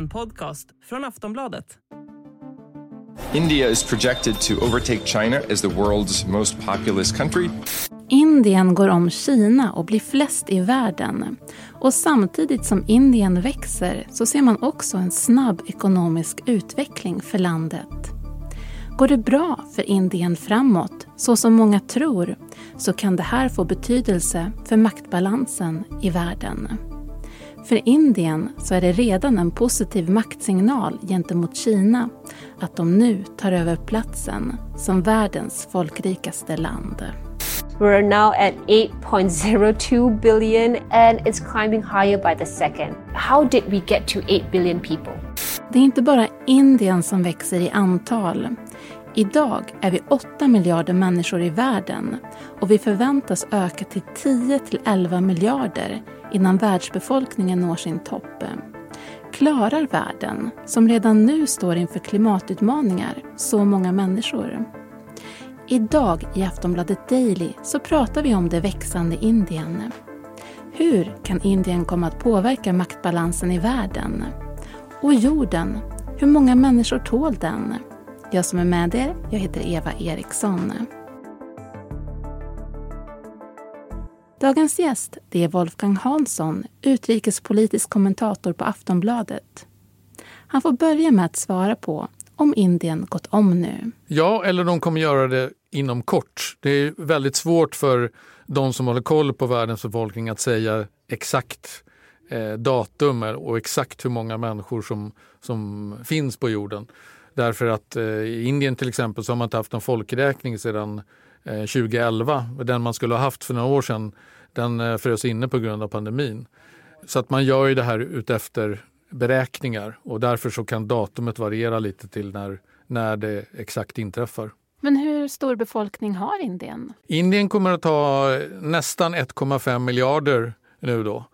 En podcast från Aftonbladet. India is projected to overtake China as the world's most populous country. Indien går om Kina och blir flest i världen. Och samtidigt som Indien växer så ser man också en snabb ekonomisk utveckling för landet. Går det bra för Indien framåt, så som många tror, så kan det här få betydelse för maktbalansen i världen. För Indien så är det redan en positiv maktsignal gentemot Kina att de nu tar över platsen som världens folkrikaste land. We're now at 8.02 billion and it's climbing higher by the second. How did we get to 8 billion people? Det är inte bara Indien som växer i antal. Idag är vi 8 miljarder människor i världen och vi förväntas öka till 10 till 11 miljarder innan världsbefolkningen når sin topp. Klarar världen, som redan nu står inför klimatutmaningar, så många människor? Idag i Aftonbladet Daily så pratar vi om det växande Indien. Hur kan Indien komma att påverka maktbalansen i världen? Och jorden, hur många människor tål den? Jag som är med er, jag heter Eva Eriksson. Dagens gäst det är Wolfgang Hansson, utrikespolitisk kommentator på Aftonbladet. Han får börja med att svara på om Indien gått om nu. Ja, eller de kommer göra det inom kort. Det är väldigt svårt för de som håller koll på världens befolkning att säga exakt eh, datum och exakt hur många människor som, som finns på jorden. Därför att eh, i Indien till exempel så har man inte haft någon folkräkning sedan 2011. Den man skulle ha haft för några år sedan den eh, frös inne på grund av pandemin. Så att man gör ju det här utefter beräkningar och därför så kan datumet variera lite till när, när det exakt inträffar. Men hur stor befolkning har Indien? Indien kommer att ha nästan 1,5 miljarder nu då.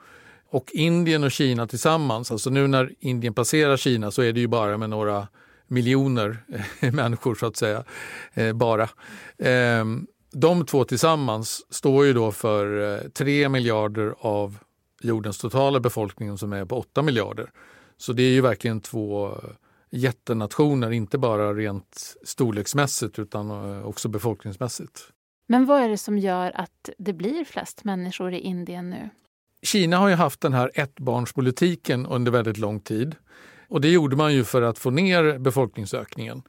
Och Indien och Kina tillsammans, alltså nu när Indien passerar Kina så är det ju bara med några miljoner människor så att säga. Eh, bara. Ehm, de två tillsammans står ju då för 3 eh, miljarder av jordens totala befolkning som är på 8 miljarder. Så det är ju verkligen två jättenationer, inte bara rent storleksmässigt utan eh, också befolkningsmässigt. Men vad är det som gör att det blir flest människor i Indien nu? Kina har ju haft den här ettbarnspolitiken under väldigt lång tid. Och det gjorde man ju för att få ner befolkningsökningen.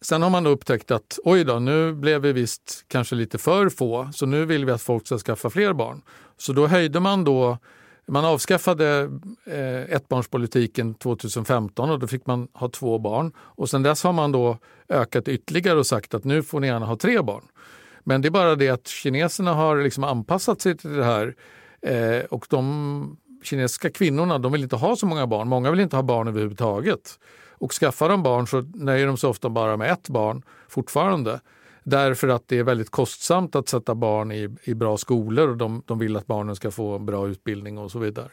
Sen har man upptäckt att oj då, nu blev vi visst kanske lite för få, så nu vill vi att folk ska skaffa fler barn. Så då höjde man då man avskaffade eh, ettbarnspolitiken 2015 och då fick man ha två barn. Och sen dess har man då ökat ytterligare och sagt att nu får ni gärna ha tre barn. Men det är bara det att kineserna har liksom anpassat sig till det här eh, och de kinesiska kvinnorna de vill inte ha så många barn. Många vill inte ha barn överhuvudtaget. Och skaffar de barn så nöjer de sig ofta bara med ett barn fortfarande. Därför att det är väldigt kostsamt att sätta barn i, i bra skolor och de, de vill att barnen ska få bra utbildning och så vidare.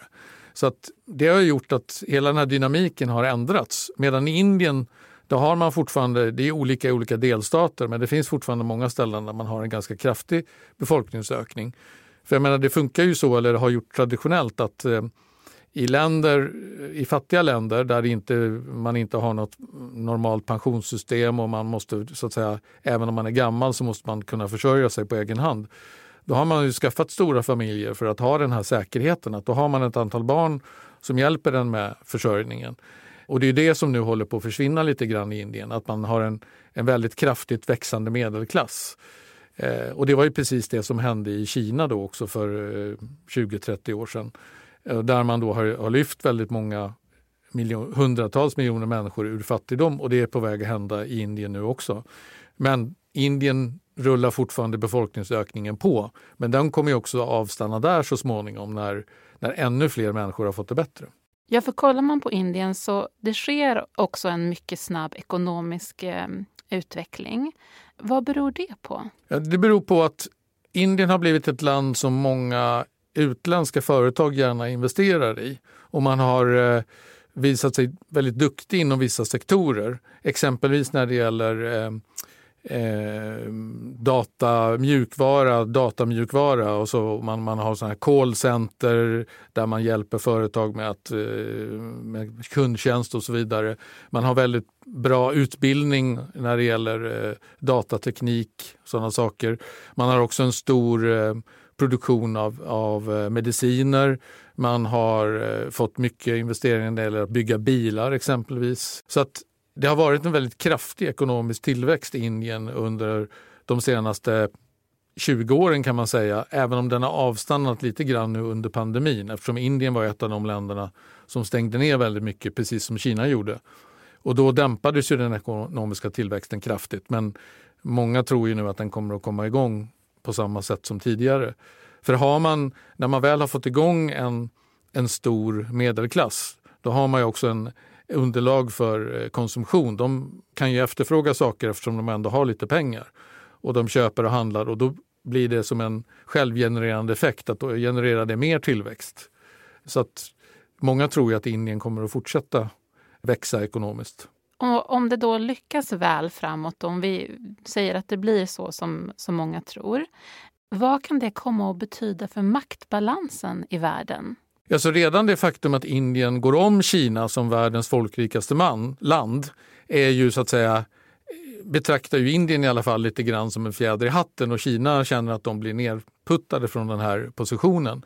Så att det har gjort att hela den här dynamiken har ändrats. Medan i Indien då har man fortfarande, det är olika i olika delstater, men det finns fortfarande många ställen där man har en ganska kraftig befolkningsökning. För jag menar, det funkar ju så, eller har gjort traditionellt, att eh, i länder, i fattiga länder där inte, man inte har något normalt pensionssystem och man måste, så att säga, även om man är gammal så måste man kunna försörja sig på egen hand. Då har man ju skaffat stora familjer för att ha den här säkerheten, att då har man ett antal barn som hjälper den med försörjningen. Och det är det som nu håller på att försvinna lite grann i Indien, att man har en, en väldigt kraftigt växande medelklass. Eh, och det var ju precis det som hände i Kina då också för eh, 20-30 år sedan. Eh, där man då har, har lyft väldigt många miljon, hundratals miljoner människor ur fattigdom och det är på väg att hända i Indien nu också. Men Indien rullar fortfarande befolkningsökningen på. Men den kommer också avstanna där så småningom när, när ännu fler människor har fått det bättre. Ja, för kollar man på Indien så det sker också en mycket snabb ekonomisk eh, utveckling. Vad beror det på? Ja, det beror på att Indien har blivit ett land som många utländska företag gärna investerar i. Och man har eh, visat sig väldigt duktig inom vissa sektorer. Exempelvis när det gäller eh, eh, data, mjukvara, datamjukvara och så man, man har sådana här callcenter där man hjälper företag med, att, eh, med kundtjänst och så vidare. Man har väldigt bra utbildning när det gäller eh, datateknik, sådana saker. Man har också en stor eh, produktion av, av eh, mediciner. Man har eh, fått mycket investeringar när det gäller att bygga bilar exempelvis. Så att det har varit en väldigt kraftig ekonomisk tillväxt i Indien under de senaste 20 åren kan man säga, även om den har avstannat lite grann nu under pandemin eftersom Indien var ett av de länderna som stängde ner väldigt mycket, precis som Kina gjorde. Och då dämpades ju den ekonomiska tillväxten kraftigt men många tror ju nu att den kommer att komma igång på samma sätt som tidigare. För har man, när man väl har fått igång en, en stor medelklass, då har man ju också en underlag för eh, konsumtion. De kan ju efterfråga saker eftersom de ändå har lite pengar. Och de köper och handlar och då blir det som en självgenererande effekt att då genererar det mer tillväxt. Så att många tror ju att Indien kommer att fortsätta växa ekonomiskt. Och om det då lyckas väl framåt, om vi säger att det blir så som, som många tror, vad kan det komma att betyda för maktbalansen i världen? Alltså redan det faktum att Indien går om Kina som världens folkrikaste man, land är ju så att säga betraktar ju Indien i alla fall lite grann som en fjäder i hatten och Kina känner att de blir nerputtade från den här positionen.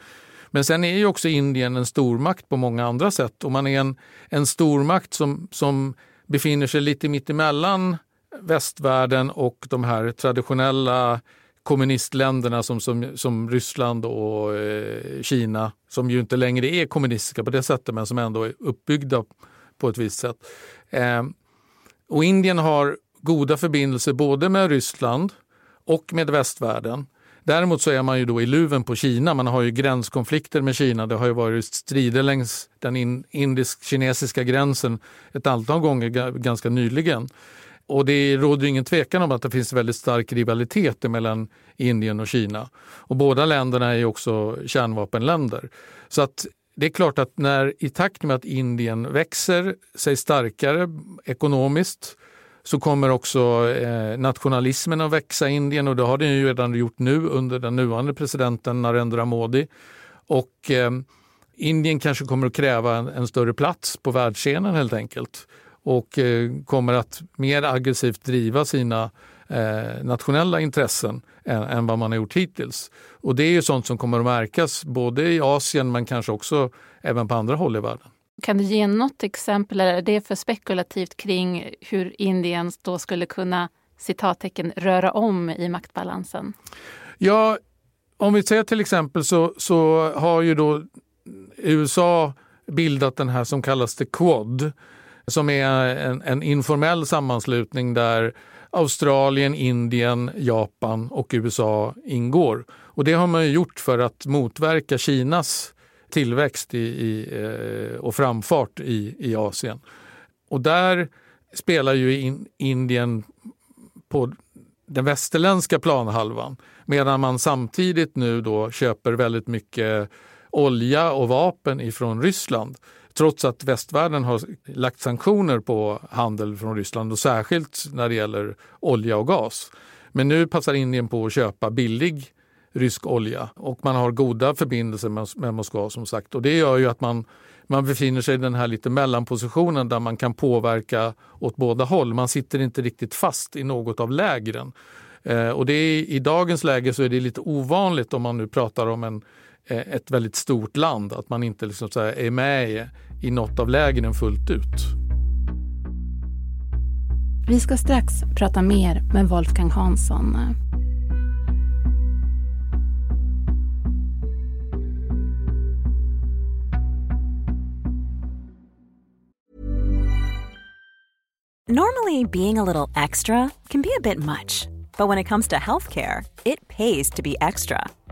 Men sen är ju också Indien en stormakt på många andra sätt och man är en, en stormakt som, som befinner sig lite mittemellan västvärlden och de här traditionella kommunistländerna som, som, som Ryssland och eh, Kina, som ju inte längre är kommunistiska på det sättet men som ändå är uppbyggda på ett visst sätt. Eh, och Indien har goda förbindelser både med Ryssland och med västvärlden. Däremot så är man ju då i luven på Kina. Man har ju gränskonflikter med Kina. Det har ju varit strider längs den indisk-kinesiska gränsen ett antal gånger ganska nyligen. Och det råder ingen tvekan om att det finns väldigt stark rivalitet mellan Indien och Kina. Och båda länderna är också kärnvapenländer. Så att det är klart att när i takt med att Indien växer sig starkare ekonomiskt så kommer också eh, nationalismen att växa i Indien och det har den ju redan gjort nu under den nuvarande presidenten Narendra Modi. Och eh, Indien kanske kommer att kräva en, en, större plats på världsscenen helt enkelt och eh, kommer att mer aggressivt driva sina eh, nationella intressen än, än, vad man har gjort hittills. Och det är ju sånt som kommer att märkas både i Asien men kanske också även på andra håll i världen. Kan du ge något exempel, eller är det för spekulativt kring hur Indien då skulle kunna citattecken röra om i maktbalansen? Ja, om vi säger till exempel så, så har ju då USA bildat den här som kallas the Quad som är en, en informell sammanslutning där Australien, Indien, Japan och USA ingår. Och det har man gjort för att motverka Kinas tillväxt i, i, eh, och framfart i, i Asien. Och där spelar ju in, Indien på den västerländska planhalvan medan man samtidigt nu då köper väldigt mycket olja och vapen ifrån Ryssland trots att västvärlden har lagt sanktioner på handel från Ryssland och särskilt när det gäller olja och gas. Men nu passar Indien på att köpa billig rysk olja och man har goda förbindelser med, med Moskva som sagt och det gör ju att man man befinner sig i den här lite mellanpositionen där man kan påverka åt båda håll. Man sitter inte riktigt fast i något av lägren. Eh, och det är, I dagens läge så är det lite ovanligt om man nu pratar om en, ett väldigt stort land att man inte liksom så är med i, i något av lägren fullt ut. Vi ska strax prata mer med Wolfgang Hansson. Normally being a little extra can be a bit much, but when it comes to healthcare, it pays to be extra.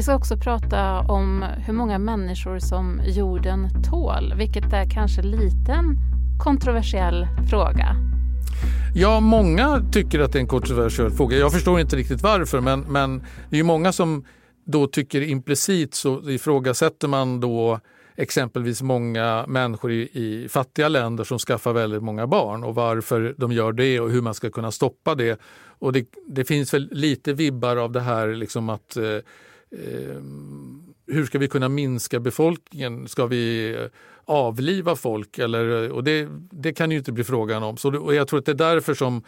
Vi ska också prata om hur många människor som jorden tål, vilket är kanske lite en kontroversiell fråga. Ja, många tycker att det är en kontroversiell fråga. Jag förstår inte riktigt varför, men, men det är många som då tycker implicit så ifrågasätter man då exempelvis många människor i, i, fattiga länder som skaffar väldigt många barn och varför de gör det och hur man ska kunna stoppa det. Och det, det finns väl lite vibbar av det här liksom att eh, eh, Eh, hur ska vi kunna minska befolkningen? Ska vi eh, avliva folk? Eller, eh, och det, det kan ju inte bli frågan om. Så, och jag tror att det är därför som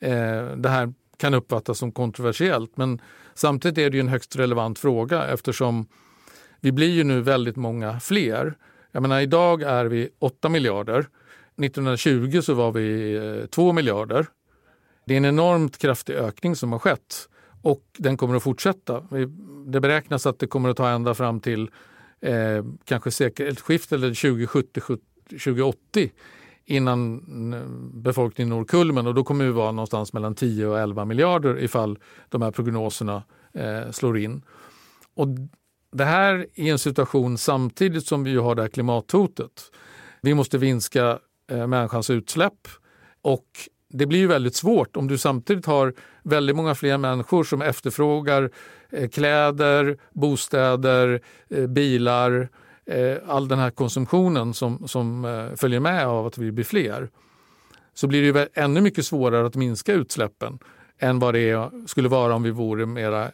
eh, det här kan uppfattas som kontroversiellt. Men samtidigt är det en högst relevant fråga eftersom vi blir ju nu väldigt många fler. Jag menar, idag är vi 8 miljarder. 1920 så var vi 2 miljarder. Det är en enormt kraftig ökning som har skett och den kommer att fortsätta. Det beräknas att det kommer att ta ända fram till eh, kanske sekelskiftet eller 2070, 2080 innan eh, befolkningen når kulmen och då kommer vi vara någonstans mellan 10 och 11 miljarder ifall de här prognoserna eh, slår in. Och det här är en situation samtidigt som vi har det här klimathotet. Vi måste minska eh, människans utsläpp och det blir ju väldigt svårt om du samtidigt har väldigt många fler människor som efterfrågar eh, kläder, bostäder, eh, bilar, eh, all den här konsumtionen som, som följer med av att vi blir fler. Så blir det ju ännu mycket svårare att minska utsläppen än vad det skulle vara om vi vore mera,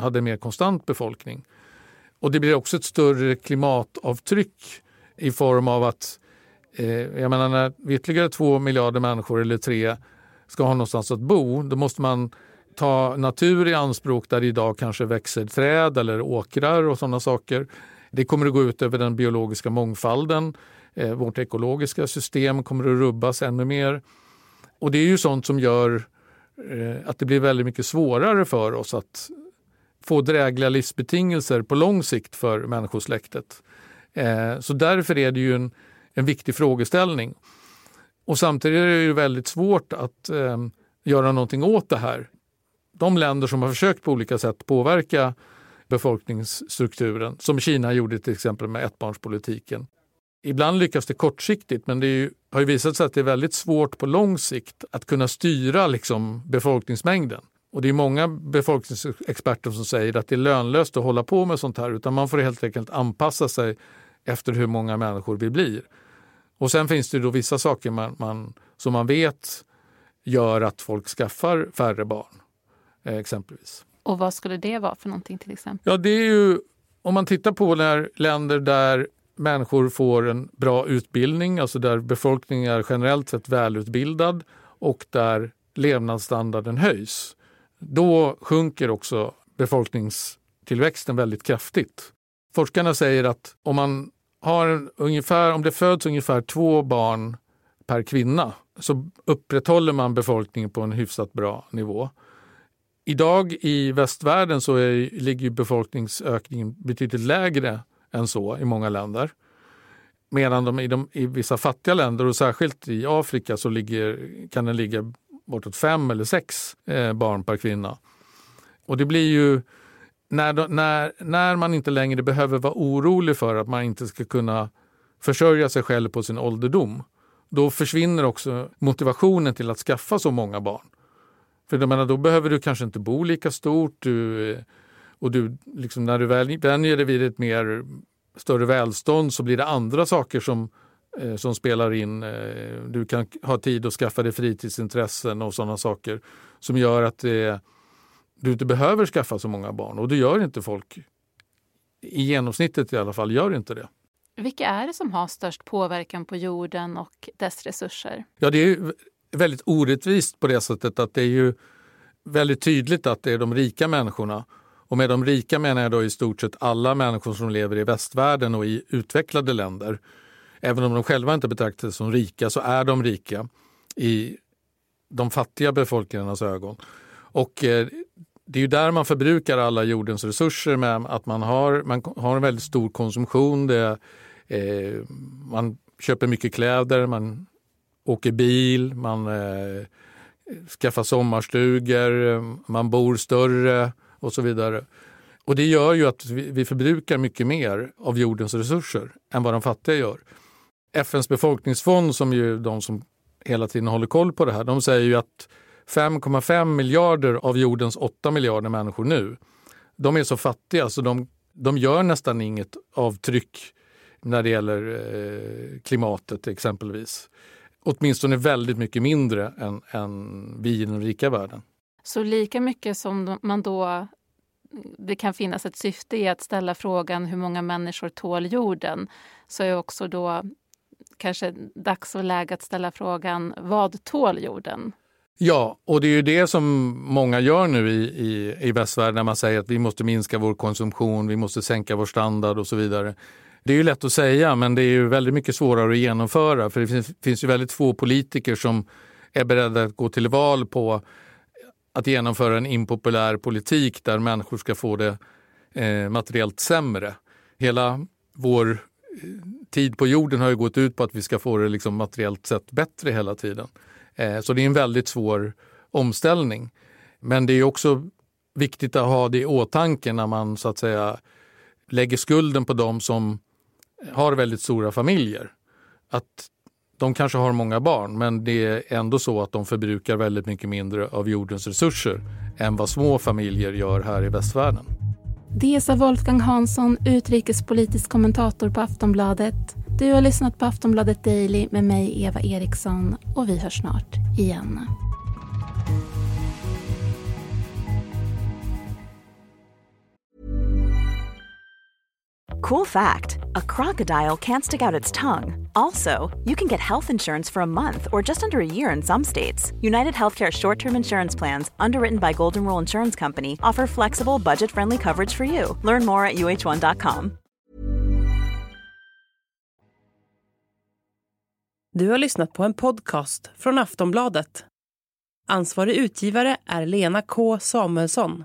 hade mer konstant befolkning. Och det blir också ett större klimatavtryck i form av att eh, jag menar när ytterligare två miljarder människor eller tre ska ha någonstans att bo, då måste man ta natur i anspråk där det idag kanske växer träd eller åkrar och sådana saker. Det kommer att gå ut över den biologiska mångfalden. Eh, vårt ekologiska system kommer att rubbas ännu mer. Och det är ju sånt som gör eh, att det blir väldigt mycket svårare för oss att få drägliga livsbetingelser på lång sikt för människosläktet. Eh, så därför är det ju en, en viktig frågeställning. Och samtidigt är det ju väldigt svårt att eh, göra någonting åt det här. De länder som har försökt på olika sätt påverka befolkningsstrukturen, som Kina gjorde till exempel med ettbarnspolitiken. Ibland lyckas det kortsiktigt men det ju, har ju visat sig att det är väldigt svårt på lång sikt att kunna styra liksom, befolkningsmängden. Och det är många befolkningsexperter som säger att det är lönlöst att hålla på med sånt här utan man får helt enkelt anpassa sig efter hur många människor vi blir. Och sen finns det då vissa saker man, man, som man vet gör att folk skaffar färre barn. Eh, exempelvis. Och vad skulle det vara för någonting till exempel? Ja, det är ju om man tittar på när länder där människor får en bra utbildning, alltså där befolkningen är generellt sett välutbildad och där levnadsstandarden höjs då sjunker också befolkningstillväxten väldigt kraftigt. Forskarna säger att om, man har ungefär, om det föds ungefär två barn per kvinna så upprätthåller man befolkningen på en hyfsat bra nivå. Idag i västvärlden så är, ligger befolkningsökningen betydligt lägre än så i många länder. Medan de i, de, i vissa fattiga länder och särskilt i Afrika så ligger, kan den ligga bortåt fem eller sex eh, barn per kvinna. Och det blir ju när, när, när man inte längre behöver vara orolig för att man inte ska kunna försörja sig själv på sin ålderdom, då försvinner också motivationen till att skaffa så många barn. För jag menar, då behöver du kanske inte bo lika stort du, och du, liksom, när du väl vänjer dig vid ett mer större välstånd så blir det andra saker som Eh, som spelar in. Eh, du kan ha tid att skaffa dig fritidsintressen och sådana saker som gör att det, du inte behöver skaffa så många barn och det gör inte folk. I genomsnittet i alla fall gör inte det. Vilka är det som har störst påverkan på jorden och dess resurser? Ja, det är väldigt orättvist på det sättet att det är ju väldigt tydligt att det är de rika människorna. Och med de rika menar jag då i stort sett alla människor som lever i västvärlden och i utvecklade länder även om de själva inte betraktar sig som rika så är de rika i de fattiga befolkningarnas ögon. Och eh, det är ju där man förbrukar alla jordens resurser med att man har, man har en väldigt stor konsumtion. Det, eh, man köper mycket kläder, man åker bil, man eh, skaffar sommarstugor, man bor större och så vidare. Och det gör ju att vi, förbrukar mycket mer av jordens resurser än vad de fattiga gör. FNs befolkningsfond, som ju de som hela tiden håller koll på det här, de säger ju att 5,5 miljarder av jordens 8 miljarder människor nu, de är så fattiga så de, de gör nästan inget avtryck när det gäller eh, klimatet exempelvis. Åtminstone väldigt mycket mindre än, än vi i den rika världen. Så lika mycket som man då det kan finnas ett syfte i att ställa frågan hur många människor tål jorden så är också då kanske dags och läge att ställa frågan vad tål jorden? Ja, och det är ju det som många gör nu i, i, i västvärlden när man säger att vi måste minska vår konsumtion, vi måste sänka vår standard och så vidare. Det är ju lätt att säga men det är ju väldigt mycket svårare att genomföra för det finns, finns ju väldigt få politiker som är beredda att gå till val på att genomföra en impopulär politik där människor ska få det eh, materiellt sämre. Hela vår eh, tid på jorden har ju gått ut på att vi ska få det liksom materiellt sett bättre hela tiden. Eh, så det är en väldigt svår omställning. Men det är också viktigt att ha det i åtanke när man så att säga lägger skulden på dem som har väldigt stora familjer. Att de kanske har många barn men det är ändå så att de förbrukar väldigt mycket mindre av jordens resurser än vad små familjer gör här i västvärlden. Det sa Wolfgang Hansson, utrikespolitisk kommentator på Aftonbladet. Du har lyssnat på Aftonbladet Daily med mig, Eva Eriksson, och vi hörs snart igen. Cool fact a crocodile can't stick out its tongue. Also, you can get health insurance for a month or just under a year in some states. United Healthcare short term insurance plans, underwritten by Golden Rule Insurance Company, offer flexible, budget friendly coverage for you. Learn more at uh1.com. Du har lyssnat på en podcast från Aftonbladet. Ansvarig utgivare är Lena K Samuelsson.